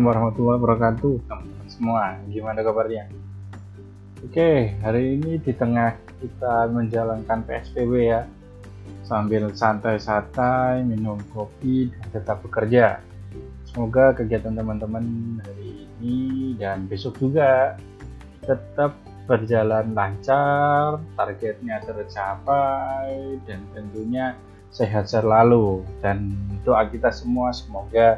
Assalamualaikum warahmatullahi wabarakatuh, teman-teman semua. Gimana kabarnya? Oke, hari ini di tengah kita menjalankan PSBB ya, sambil santai-santai, minum kopi, dan tetap bekerja. Semoga kegiatan teman-teman hari ini dan besok juga tetap berjalan lancar, targetnya tercapai, dan tentunya sehat selalu. Dan doa kita semua semoga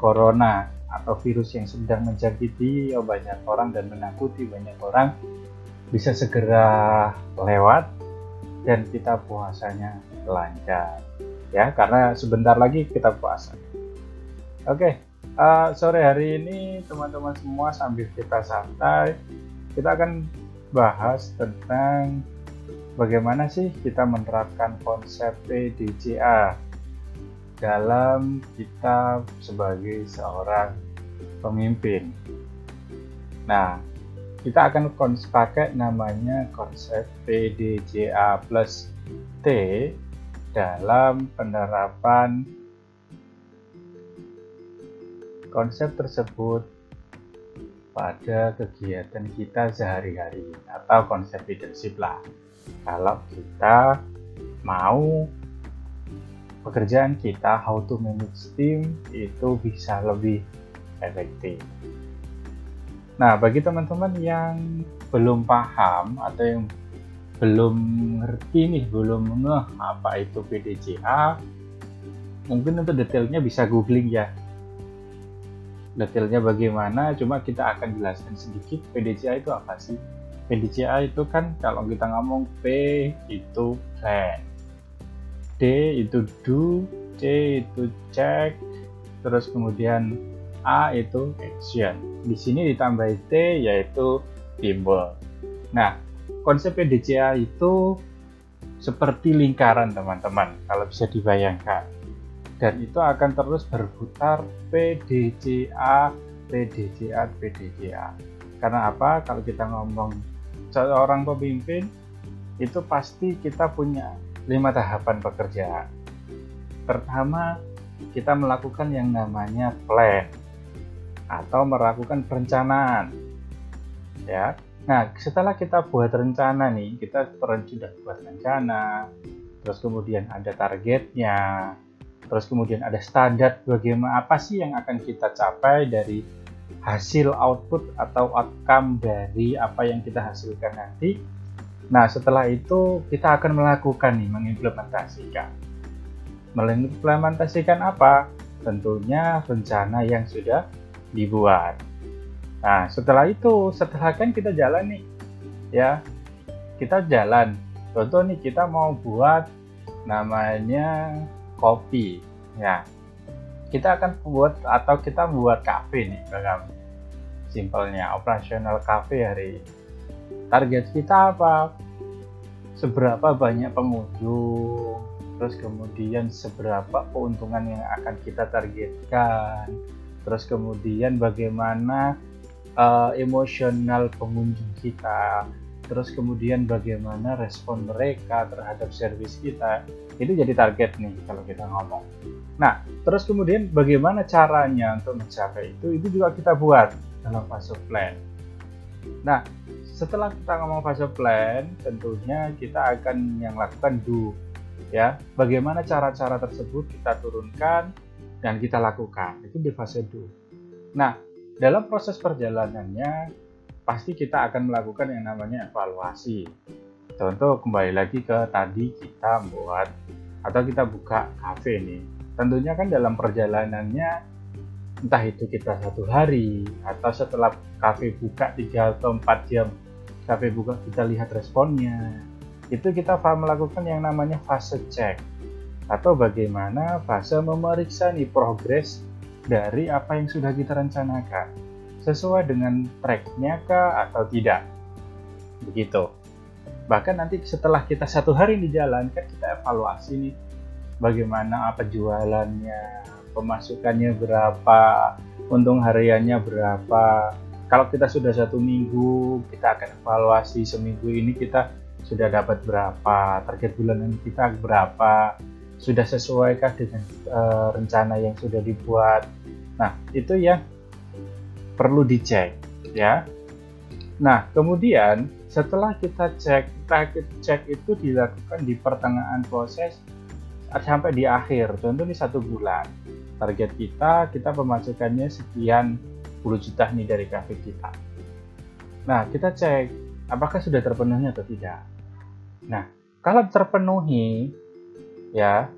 corona atau virus yang sedang menjangkiti banyak orang dan menakuti banyak orang bisa segera lewat dan kita puasanya lancar ya. Karena sebentar lagi kita puasa. Oke uh, sore hari ini teman-teman semua sambil kita santai kita akan bahas tentang bagaimana sih kita menerapkan konsep PDCA dalam kita sebagai seorang pemimpin. Nah, kita akan pakai namanya konsep PDJA plus T dalam penerapan konsep tersebut pada kegiatan kita sehari-hari atau konsep leadership lah kalau kita mau pekerjaan kita how to manage team itu bisa lebih efektif Nah, bagi teman-teman yang belum paham atau yang belum ngerti nih, belum ngeh apa itu PDCA, mungkin untuk detailnya bisa googling ya. Detailnya bagaimana, cuma kita akan jelaskan sedikit PDCA itu apa sih. PDCA itu kan kalau kita ngomong P itu plan, D itu do, C itu check, terus kemudian A itu action di sini ditambah T yaitu timbul. Nah, konsep PDCA itu seperti lingkaran teman-teman kalau bisa dibayangkan. Dan itu akan terus berputar PDCA, PDCA, PDCA. Karena apa? Kalau kita ngomong seorang pemimpin itu pasti kita punya lima tahapan pekerjaan. Pertama, kita melakukan yang namanya plan atau melakukan perencanaan. Ya. Nah, setelah kita buat rencana nih, kita sudah buat rencana, terus kemudian ada targetnya, terus kemudian ada standar bagaimana apa sih yang akan kita capai dari hasil output atau outcome dari apa yang kita hasilkan nanti. Nah, setelah itu kita akan melakukan nih, mengimplementasikan. Mengimplementasikan apa? Tentunya rencana yang sudah dibuat. Nah, setelah itu, setelah kan kita jalan nih, ya, kita jalan. Contoh nih, kita mau buat namanya kopi, ya. Kita akan buat atau kita buat kafe nih, bahkan simpelnya operasional kafe hari ini. Target kita apa? Seberapa banyak pengunjung, terus kemudian seberapa keuntungan yang akan kita targetkan, terus kemudian bagaimana uh, emosional pengunjung kita, terus kemudian bagaimana respon mereka terhadap servis kita, itu jadi target nih kalau kita ngomong. Nah, terus kemudian bagaimana caranya untuk mencapai itu, itu juga kita buat dalam fase plan. Nah, setelah kita ngomong fase plan, tentunya kita akan yang lakukan do, ya. Bagaimana cara-cara tersebut kita turunkan dan kita lakukan. Itu di fase do. Nah, dalam proses perjalanannya pasti kita akan melakukan yang namanya evaluasi. Contoh kembali lagi ke tadi kita buat atau kita buka kafe nih. Tentunya kan dalam perjalanannya entah itu kita satu hari atau setelah kafe buka 3 atau 4 jam kafe buka kita lihat responnya. Itu kita melakukan yang namanya fase check. Atau bagaimana fase memeriksa nih progres dari apa yang sudah kita rencanakan. Sesuai dengan tracknya kah atau tidak. Begitu. Bahkan nanti setelah kita satu hari di jalan kan kita evaluasi nih. Bagaimana apa jualannya pemasukannya berapa untung hariannya berapa kalau kita sudah satu minggu kita akan evaluasi seminggu ini kita sudah dapat berapa target bulanan kita berapa sudah sesuaikah dengan uh, rencana yang sudah dibuat. Nah itu yang perlu dicek ya. Nah kemudian setelah kita cek target cek itu dilakukan di pertengahan proses sampai di akhir. Contoh ini satu bulan target kita kita pemasukannya sekian juta nih dari kafe kita. Nah kita cek apakah sudah terpenuhi atau tidak. Nah kalau terpenuhi ya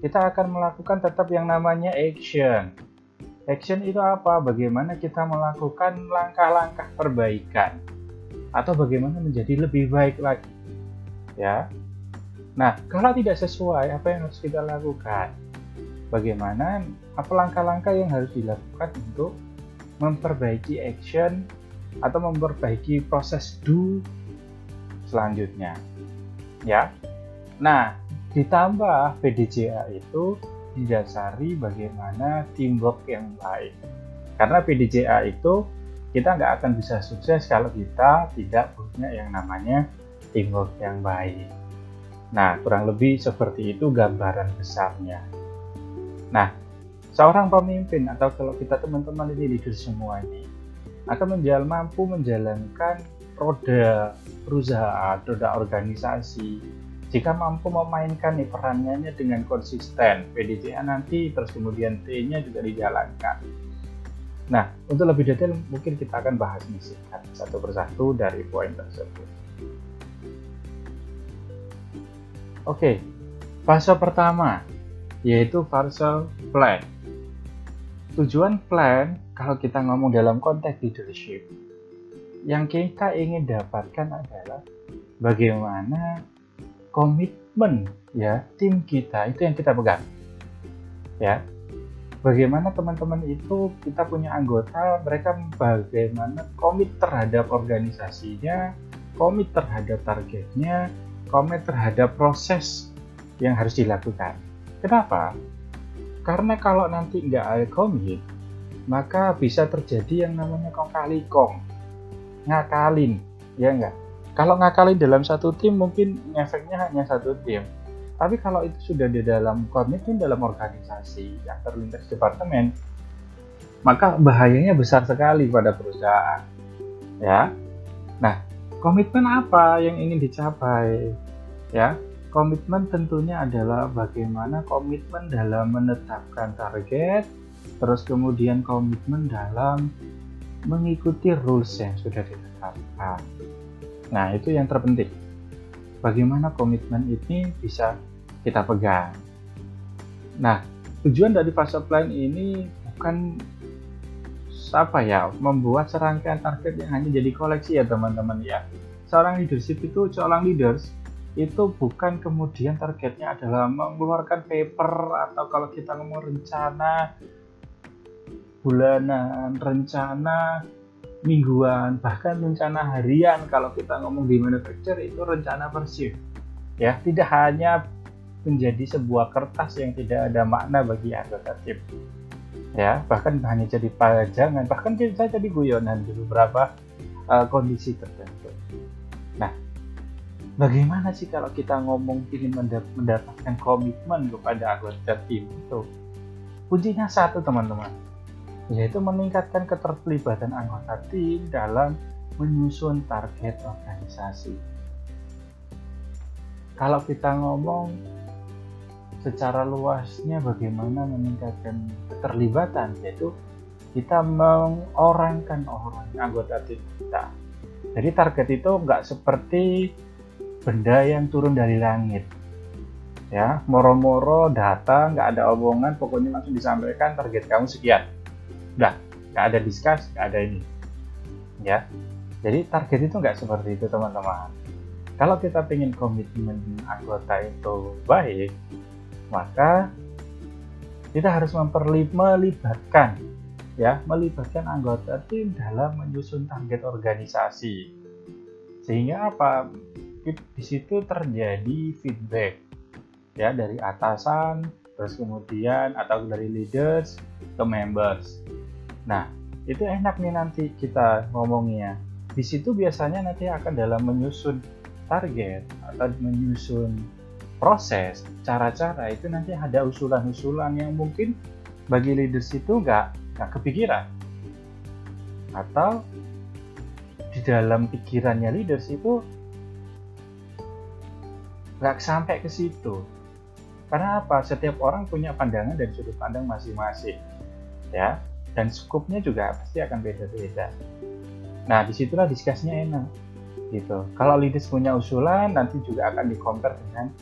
kita akan melakukan tetap yang namanya action. Action itu apa? Bagaimana kita melakukan langkah-langkah perbaikan atau bagaimana menjadi lebih baik lagi ya? Nah kalau tidak sesuai apa yang harus kita lakukan? Bagaimana apa langkah-langkah yang harus dilakukan untuk memperbaiki action atau memperbaiki proses do selanjutnya. Ya. Nah ditambah PDJA itu didasari bagaimana teamwork yang baik. Karena PDJA itu kita nggak akan bisa sukses kalau kita tidak punya yang namanya teamwork yang baik. Nah kurang lebih seperti itu gambaran besarnya. Nah seorang pemimpin atau kalau kita teman-teman ini leader semua ini akan menjal mampu menjalankan roda perusahaan, roda organisasi. Jika mampu memainkan perannya dengan konsisten PDCA nanti terus kemudian T-nya juga dijalankan. Nah untuk lebih detail mungkin kita akan bahas singkat satu persatu dari poin tersebut. Oke fase pertama yaitu fase plan tujuan plan kalau kita ngomong dalam konteks leadership yang kita ingin dapatkan adalah bagaimana komitmen ya tim kita itu yang kita pegang. Ya bagaimana teman-teman itu kita punya anggota mereka bagaimana komit terhadap organisasinya komit terhadap targetnya komit terhadap proses yang harus dilakukan. Kenapa karena kalau nanti nggak ada komit maka bisa terjadi yang namanya kong kali kong ngakalin ya enggak kalau ngakalin dalam satu tim mungkin efeknya hanya satu tim. Tapi kalau itu sudah di dalam komitmen dalam organisasi yang terlintas departemen, maka bahayanya besar sekali pada perusahaan. Ya. Nah, komitmen apa yang ingin dicapai? Ya, komitmen tentunya adalah bagaimana komitmen dalam menetapkan target, terus kemudian komitmen dalam mengikuti rules yang sudah ditetapkan. Nah, itu yang terpenting. Bagaimana komitmen ini bisa kita pegang. Nah, tujuan dari fase plan ini bukan apa ya, membuat serangkaian target yang hanya jadi koleksi ya teman-teman ya. Seorang leadership itu, seorang leaders itu bukan kemudian targetnya adalah mengeluarkan paper atau kalau kita ngomong rencana bulanan, rencana mingguan, bahkan rencana harian kalau kita ngomong di manufacture itu rencana per. Ya, tidak hanya menjadi sebuah kertas yang tidak ada makna bagi anggota tim. Ya, bahkan hanya jadi pajangan, bahkan bisa jadi guyonan di beberapa uh, kondisi tertentu. Bagaimana sih kalau kita ngomong ingin mendapatkan komitmen kepada anggota tim itu? Kuncinya satu teman-teman, yaitu meningkatkan keterlibatan anggota tim dalam menyusun target organisasi. Kalau kita ngomong secara luasnya bagaimana meningkatkan keterlibatan, yaitu kita mengorangkan orang anggota tim kita. Jadi target itu nggak seperti benda yang turun dari langit. Ya, moro-moro data, nggak ada omongan, pokoknya langsung disampaikan target kamu sekian. Udah nggak ada diskus nggak ada ini. Ya jadi target itu nggak seperti itu teman-teman. Kalau kita ingin komitmen anggota itu baik maka kita harus melibatkan ya melibatkan anggota tim dalam menyusun target organisasi. Sehingga apa di situ terjadi feedback. Ya dari atasan terus kemudian atau dari leaders ke members. Nah, itu enak nih nanti kita ngomongnya. Di situ biasanya nanti akan dalam menyusun target atau menyusun proses cara-cara itu nanti ada usulan-usulan yang mungkin bagi leaders itu nggak nggak kepikiran. Atau di dalam pikirannya leaders itu nggak sampai ke situ. Karena apa? Setiap orang punya pandangan dan sudut pandang masing-masing ya. Dan skupnya juga pasti akan beda-beda. Nah di situlah diskusinya enak gitu. Kalau leaders punya usulan nanti juga akan di compare dengan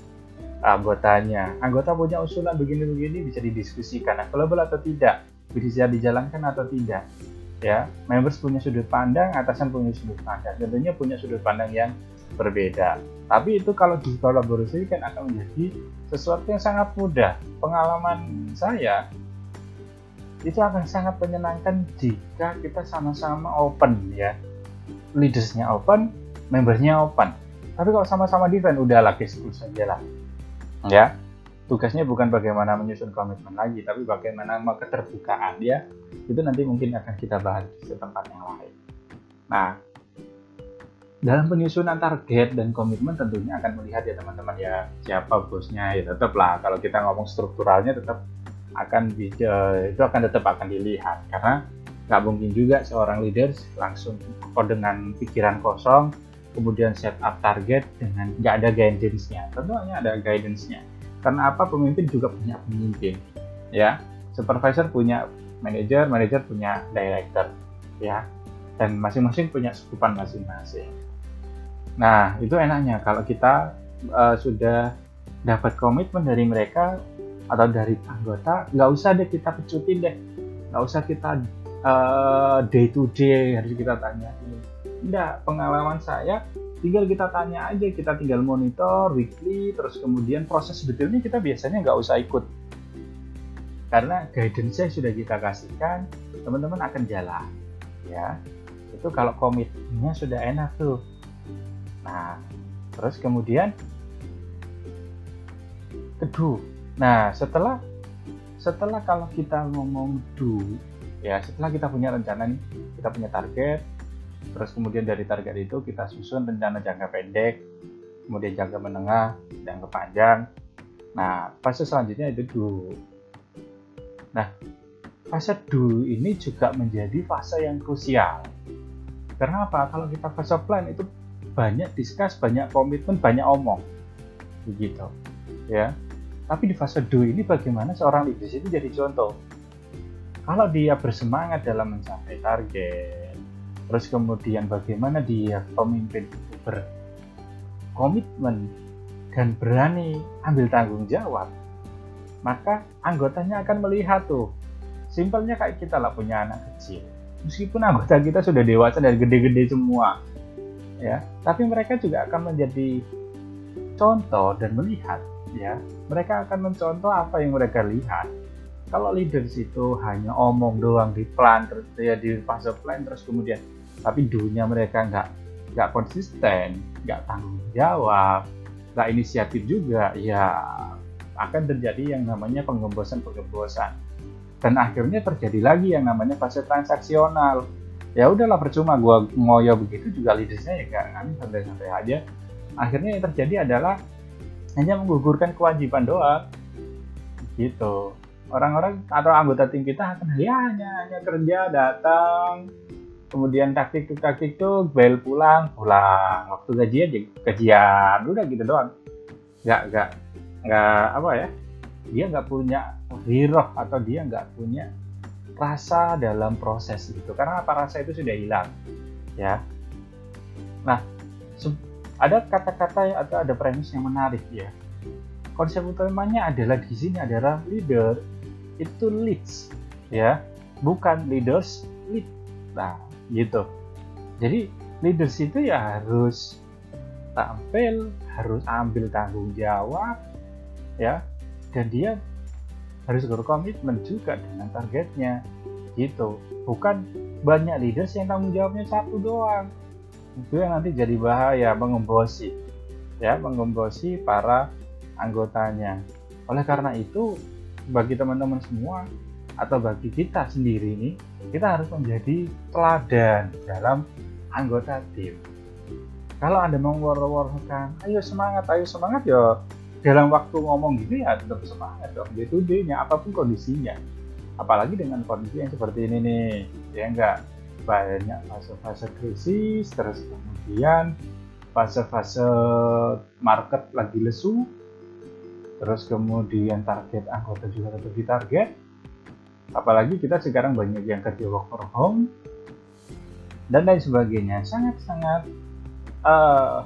anggotanya. Anggota punya usulan begini-begini bisa didiskusikan. Available atau tidak? Bisa dijalankan atau tidak? Ya members punya sudut pandang atasan punya sudut pandang. Tentunya punya sudut pandang yang berbeda tapi itu kalau dikolaborasikan akan menjadi sesuatu yang sangat mudah. Pengalaman saya itu akan sangat menyenangkan jika kita sama-sama open ya. Leadersnya open membernya open. Tapi kalau sama-sama udah lagi saja lah. Ya. Tugasnya bukan bagaimana menyusun komitmen lagi tapi bagaimana keterbukaan ya. Itu nanti mungkin akan kita bahas di tempat yang lain. Nah dalam penyusunan target dan komitmen tentunya akan melihat ya teman-teman ya siapa bosnya ya tetap lah. Kalau kita ngomong strukturalnya tetap akan bisa itu akan tetap akan dilihat. Karena nggak mungkin juga seorang leaders langsung dengan pikiran kosong kemudian set up target dengan nggak ada guidance-nya. Tentunya ada guidance-nya. Karena apa? Pemimpin juga punya pemimpin ya. Supervisor punya manager manager punya director ya. Dan masing-masing punya sukupan masing-masing nah itu enaknya. Kalau kita uh, sudah dapat komitmen dari mereka atau dari anggota nggak usah deh kita pecutin deh. Nggak usah kita uh, day to day harus kita tanya enggak pengalaman saya tinggal kita tanya aja. Kita tinggal monitor weekly terus kemudian proses detailnya kita biasanya nggak usah ikut. Karena guidance sudah kita kasihkan teman-teman akan jalan ya. Itu kalau komitmennya sudah enak tuh nah terus kemudian kedua nah setelah setelah kalau kita ngomong do ya setelah kita punya rencana nih kita punya target Terus kemudian dari target itu kita susun rencana jangka pendek, kemudian jangka menengah, jangka panjang. Nah, fase selanjutnya itu do. Nah, fase do ini juga menjadi fase yang krusial. Karena apa? Kalau kita fase plan itu banyak diskus, banyak komitmen, banyak omong. Begitu. Ya. Tapi di fase do ini bagaimana seorang leaders itu jadi contoh. Kalau dia bersemangat dalam mencapai target, terus kemudian bagaimana dia pemimpin itu berkomitmen dan berani ambil tanggung jawab maka anggotanya akan melihat tuh simpelnya kayak kita lah punya anak kecil meskipun anggota kita sudah dewasa dan gede-gede semua ya. Tapi mereka juga akan menjadi contoh dan melihat ya. Mereka akan mencontoh apa yang mereka lihat. Kalau leaders itu hanya omong doang di plan terus ya di fase plan terus kemudian tapi dunia mereka nggak nggak konsisten nggak tanggung jawab nggak inisiatif juga ya akan terjadi yang namanya penggembosan penggembosan dan akhirnya terjadi lagi yang namanya fase transaksional ya udahlah percuma gua ngoyo begitu juga leadersnya ya kan kami santai-santai aja. Akhirnya yang terjadi adalah hanya menggugurkan kewajiban doang. Gitu. Orang-orang atau anggota tim kita akan ya hanya hanya kerja datang. Kemudian taktik tuh taktik tuh bel pulang pulang. Waktu gajian jadi gajian. Udah gitu doang. Nggak nggak nggak apa ya? Dia nggak punya hero atau dia nggak punya rasa dalam proses itu karena apa? Rasa itu sudah hilang ya. Nah ada kata-kata atau ada premis yang menarik ya. Konsep utamanya adalah di sini adalah leader itu leads ya. Bukan leaders lead. Nah gitu. Jadi leaders itu ya harus tampil harus ambil tanggung jawab ya. Dan dia harus berkomitmen juga dengan targetnya. Gitu. Bukan banyak leaders yang tanggung jawabnya satu doang. Itu yang nanti jadi bahaya mengembosi ya mengembosi para anggotanya. Oleh karena itu bagi teman-teman semua atau bagi kita sendiri ini kita harus menjadi teladan dalam anggota tim. Kalau anda mengwar-warkan ayo semangat ayo semangat ya dalam waktu ngomong gitu ya tetap semangat dong. Day to day-nya apa pun kondisinya. Apalagi dengan kondisi yang seperti ini nih ya enggak? Banyak fase-fase krisis terus kemudian fase-fase market lagi lesu terus kemudian target anggota juga tetap ditarget. Apalagi kita sekarang banyak yang kerja work from home dan lain sebagainya. Sangat-sangat uh,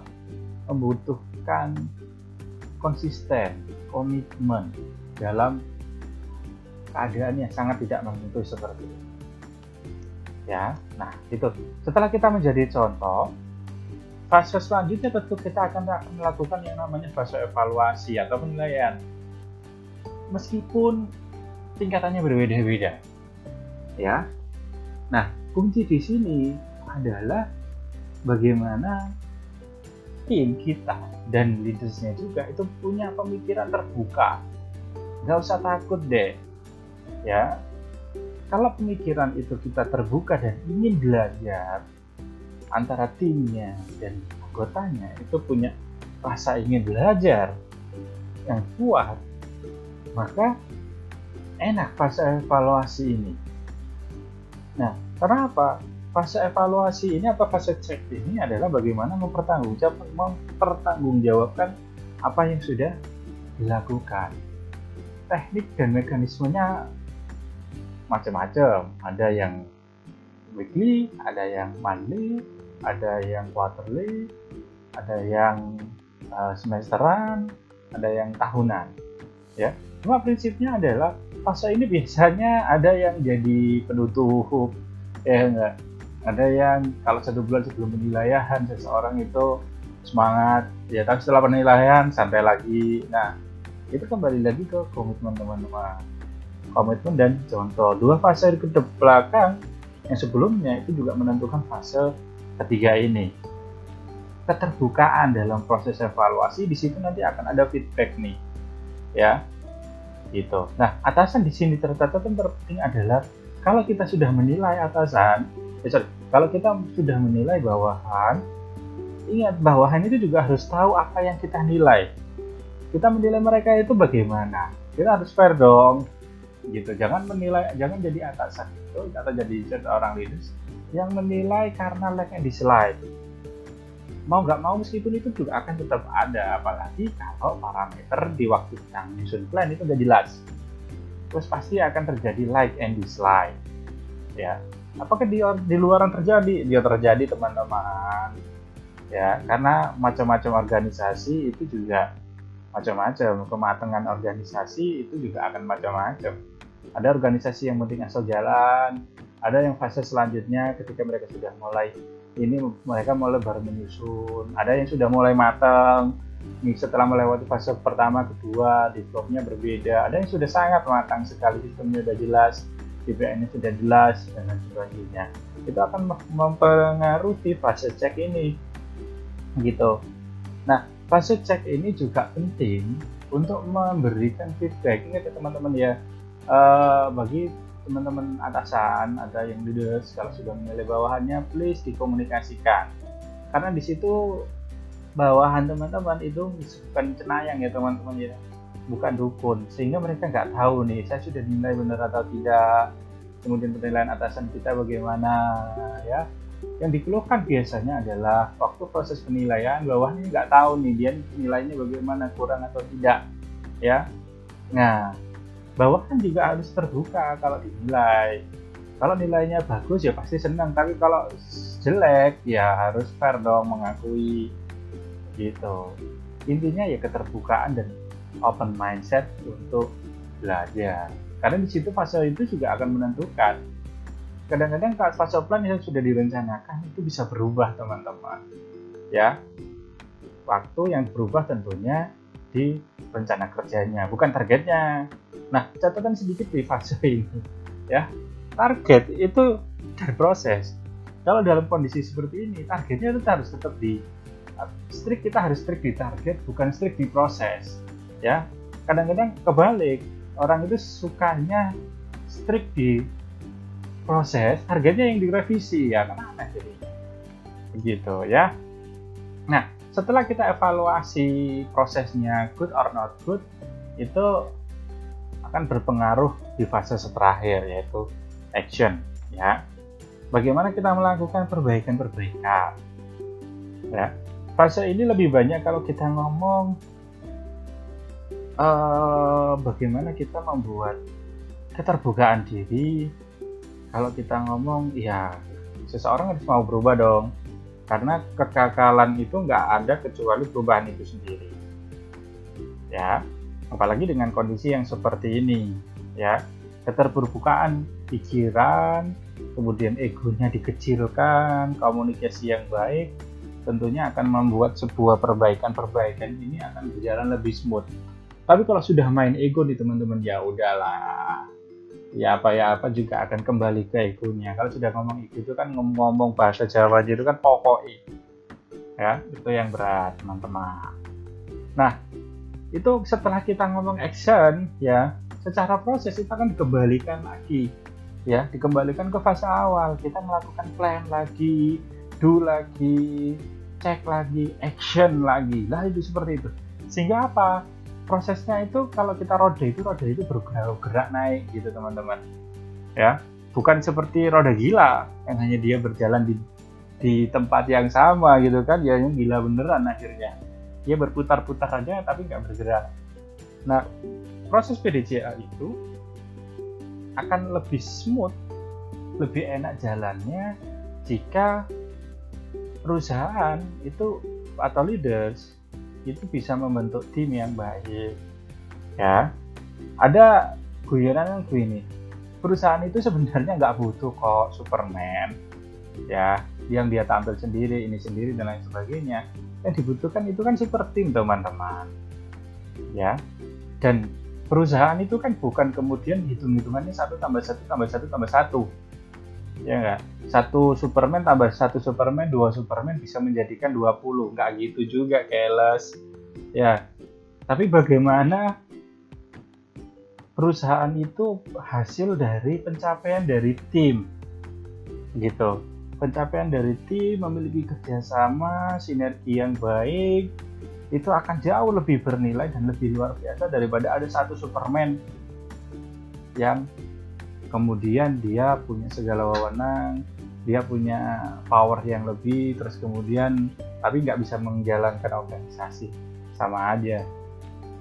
membutuhkan konsisten komitmen dalam keadaan yang sangat tidak menentu seperti ini. Ya nah itu. Setelah kita menjadi contoh fase selanjutnya tentu kita akan melakukan yang namanya fase evaluasi atau penilaian. Meskipun tingkatannya berbeda-beda ya. Nah kunci di sini adalah bagaimana tim kita dan leadersnya juga itu punya pemikiran terbuka. Nggak usah takut deh. Ya kalau pemikiran itu kita terbuka dan ingin belajar antara timnya dan anggotanya itu punya rasa ingin belajar yang kuat maka enak fase evaluasi ini. Nah kenapa fase evaluasi ini atau fase cek ini adalah bagaimana mempertanggungjawabkan, mempertanggungjawabkan apa yang sudah dilakukan. Teknik dan mekanismenya macam-macam. Ada yang weekly, ada yang monthly, ada yang quarterly, ada yang uh, semesteran, ada yang tahunan. Ya, cuma prinsipnya adalah fase ini biasanya ada yang jadi penutup, ya enggak ada yang kalau satu bulan sebelum penilaian seseorang itu semangat ya tapi setelah penilaian sampai lagi. Nah itu kembali lagi ke komitmen teman-teman. Komitmen dan contoh dua fase ke belakang yang sebelumnya itu juga menentukan fase ketiga ini. Keterbukaan dalam proses evaluasi di situ nanti akan ada feedback nih ya. Gitu. Nah atasan di sini tercatat yang terpenting adalah kalau kita sudah menilai atasan eh, sorry, kalau kita sudah menilai bawahan, ingat bawahan itu juga harus tahu apa yang kita nilai. Kita menilai mereka itu bagaimana? Kita harus fair dong, gitu. Jangan menilai, jangan jadi atasan itu atau jadi seorang leaders yang menilai karena like and dislike. Mau nggak mau meskipun itu juga akan tetap ada, apalagi kalau parameter di waktu kita menyusun plan itu udah jelas. Terus pasti akan terjadi like and dislike, ya apakah di di luaran terjadi? Dia terjadi teman-teman. Ya karena macam-macam organisasi itu juga macam-macam. Kematangan organisasi itu juga akan macam-macam. Ada organisasi yang penting asal jalan. Ada yang fase selanjutnya ketika mereka sudah mulai ini mereka mulai baru menyusun. Ada yang sudah mulai matang. Nih setelah melewati fase pertama kedua developnya berbeda. Ada yang sudah sangat matang sekali sistemnya sudah jelas KPI-nya sudah jelas dan lain sebagainya. Itu akan mempengaruhi fase cek ini gitu. Nah fase cek ini juga penting untuk memberikan feedback. Ingat ya teman-teman ya uh, bagi teman-teman atasan ada yang leaders kalau sudah menilai bawahannya please dikomunikasikan. Karena di situ bawahan teman-teman itu bukan cenayang ya teman-teman ya bukan dukun sehingga mereka nggak tahu nih saya sudah dinilai benar atau tidak kemudian penilaian atasan kita bagaimana ya. Yang dikeluhkan biasanya adalah waktu proses penilaian bawahnya nggak tahu nih dia nilainya bagaimana kurang atau tidak ya. Nah bawahan juga harus terbuka kalau dinilai. Kalau nilainya bagus ya pasti senang tapi kalau jelek ya harus fair dong mengakui gitu. Intinya ya keterbukaan dan open mindset untuk belajar. Karena di situ fase itu juga akan menentukan. Kadang-kadang fase plan yang sudah direncanakan itu bisa berubah teman-teman. Ya, waktu yang berubah tentunya di rencana kerjanya, bukan targetnya. Nah, catatan sedikit di fase ini, ya. Target itu dari proses. Kalau dalam kondisi seperti ini, targetnya itu harus tetap di strict kita harus strict di target, bukan strict di proses. Ya, kadang-kadang kebalik. Orang itu sukanya strict di proses harganya yang direvisi. Ya kan aneh jadi. Begitu ya. Nah setelah kita evaluasi prosesnya good or not good itu akan berpengaruh di fase terakhir yaitu action ya. Bagaimana kita melakukan perbaikan-perbaikan ya. Fase ini lebih banyak kalau kita ngomong uh, bagaimana kita membuat keterbukaan diri? Kalau kita ngomong ya seseorang harus mau berubah dong. Karena kekakalan itu nggak ada kecuali perubahan itu sendiri. Ya apalagi dengan kondisi yang seperti ini ya. Keterbukaan pikiran kemudian egonya dikecilkan komunikasi yang baik tentunya akan membuat sebuah perbaikan-perbaikan ini akan berjalan lebih smooth tapi kalau sudah main ego nih teman-teman ya udahlah. Ya apa ya apa juga akan kembali ke egonya. Kalau sudah ngomong ego itu kan ngomong bahasa Jawa itu kan pokok ya itu yang berat teman-teman. Nah itu setelah kita ngomong action ya secara proses itu akan dikembalikan lagi. Ya dikembalikan ke fase awal. Kita melakukan plan lagi do lagi cek lagi action lagi. Lah itu seperti itu. Sehingga apa prosesnya itu kalau kita roda itu roda itu bergerak naik gitu teman-teman. Ya bukan seperti roda gila yang hanya dia berjalan di di tempat yang sama gitu kan ya yang gila beneran akhirnya. Dia berputar-putar aja tapi nggak bergerak. Nah proses PDCA itu akan lebih smooth lebih enak jalannya jika perusahaan itu atau leaders itu bisa membentuk tim yang baik. Ya. Ada guyonan yang begini perusahaan itu sebenarnya nggak butuh kok Superman ya yang dia tampil sendiri ini sendiri dan lain sebagainya. Yang dibutuhkan itu kan super tim teman-teman. Ya. Dan perusahaan itu kan bukan kemudian hitung-hitungannya satu tambah satu tambah satu tambah satu ya enggak satu Superman tambah satu Superman dua Superman bisa menjadikan 20 nggak gitu juga keles. Ya. Tapi bagaimana perusahaan itu hasil dari pencapaian dari tim? Gitu. Pencapaian dari tim memiliki kerjasama, sinergi yang baik, itu akan jauh lebih bernilai dan lebih luar biasa daripada ada satu Superman yang kemudian dia punya segala wewenang, dia punya power yang lebih, terus kemudian tapi nggak bisa menjalankan organisasi, sama aja,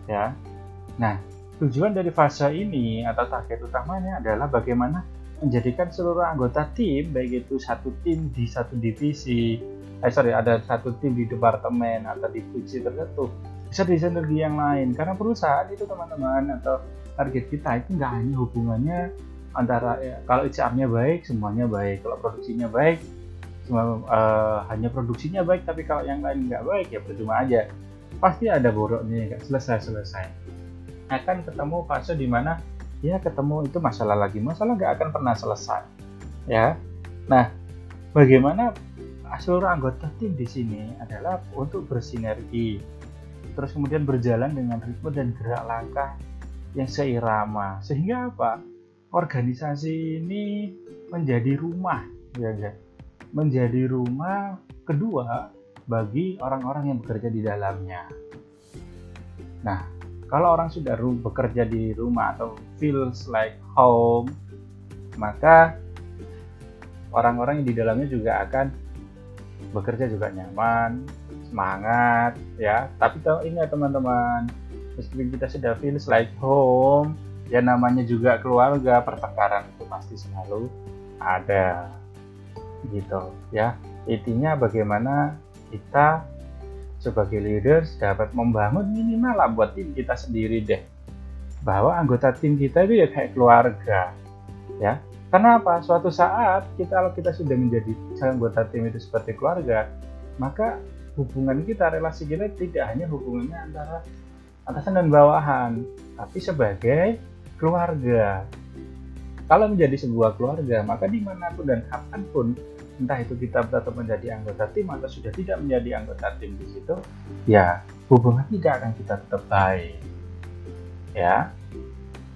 ya. Nah, tujuan dari fase ini atau target utamanya adalah bagaimana menjadikan seluruh anggota tim baik itu satu tim di satu divisi eh sorry ada satu tim di departemen atau divisi tertentu bisa di sinergi yang lain karena perusahaan itu teman-teman atau target kita itu nggak hanya hubungannya antara ya, kalau HR-nya baik semuanya baik. Kalau produksinya baik cuma uh, hanya produksinya baik tapi kalau yang lain nggak baik ya percuma aja. Pasti ada boroknya nggak selesai selesai akan ketemu fase di mana ya ketemu itu masalah lagi. Masalah nggak akan pernah selesai ya. Nah bagaimana seluruh anggota tim di sini adalah untuk bersinergi terus kemudian berjalan dengan ritme dan gerak langkah yang seirama. Sehingga apa organisasi ini menjadi rumah ya kan menjadi rumah kedua bagi orang-orang yang bekerja di dalamnya nah kalau orang sudah bekerja di rumah atau feels like home, maka orang-orang yang di dalamnya juga akan bekerja juga nyaman, semangat, ya. Tapi ya teman-teman, meskipun kita sudah feels like home, ya namanya juga keluarga, pertengkaran itu pasti selalu ada, gitu, ya. Intinya bagaimana kita sebagai leaders dapat membangun minimal lah buat tim kita sendiri deh. Bahwa anggota tim kita itu ya kayak keluarga ya. Karena apa? Suatu saat kita kalau kita sudah menjadi anggota tim itu seperti keluarga maka hubungan kita relasi kita tidak hanya hubungannya antara atasan dan bawahan tapi sebagai keluarga kalau menjadi sebuah keluarga maka di mana pun dan kapan pun entah itu kita tetap menjadi anggota tim atau sudah tidak menjadi anggota tim di situ, ya hubungan tidak akan kita tetap baik. Ya,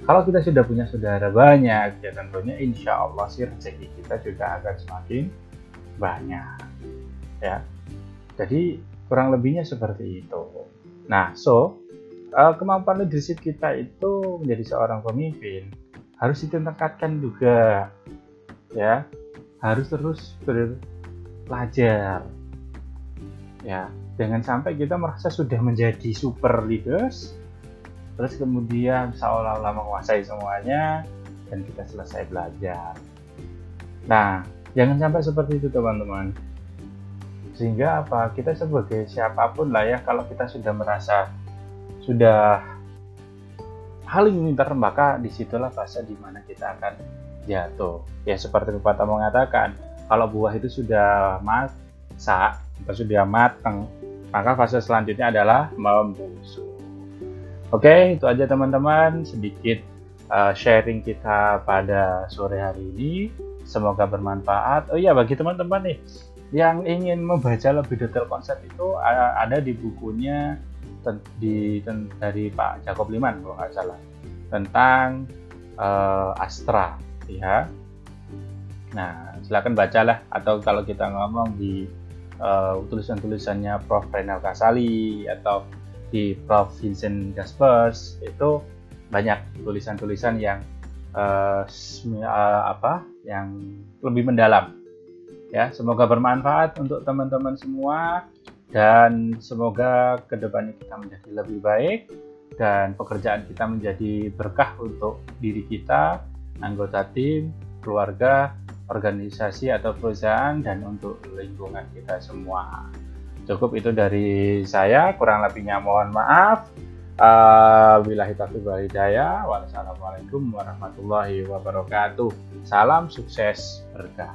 kalau kita sudah punya saudara banyak, ya tentunya insya Allah sih rezeki kita juga akan semakin banyak. Ya, jadi kurang lebihnya seperti itu nah so uh, kemampuan leadership kita itu menjadi seorang pemimpin harus ditingkatkan juga ya. Harus terus belajar ya. Jangan sampai kita merasa sudah menjadi super leaders terus kemudian seolah-olah menguasai semuanya dan kita selesai belajar. Nah jangan sampai seperti itu teman-teman. Sehingga apa? Kita sebagai siapa pun lah ya kalau kita sudah merasa sudah paling pintar maka di situlah fase di mana kita akan jatuh. Ya seperti pepatah mengatakan kalau buah itu sudah masak atau sudah matang maka fase selanjutnya adalah membusuk. Oke itu aja teman-teman. Sedikit uh, sharing kita pada sore hari ini. Semoga bermanfaat. Oh iya bagi teman-teman nih yang ingin membaca lebih detail konsep itu ada di bukunya di dari Pak Jacob Liman kalau nggak salah tentang uh, Astra ya nah silakan bacalah atau kalau kita ngomong di uh, tulisan-tulisannya Prof. Renal Kasali atau di Prof. Vincent Jaspers itu banyak tulisan-tulisan yang uh, apa yang lebih mendalam ya semoga bermanfaat untuk teman-teman semua dan semoga ke depannya kita menjadi lebih baik dan pekerjaan kita menjadi berkah untuk diri kita anggota tim keluarga organisasi atau perusahaan dan untuk lingkungan kita semua cukup itu dari saya kurang lebihnya mohon maaf uh, Bilahi taufiq wal hidayah. Wassalamualaikum warahmatullahi wabarakatuh. Salam sukses berkah.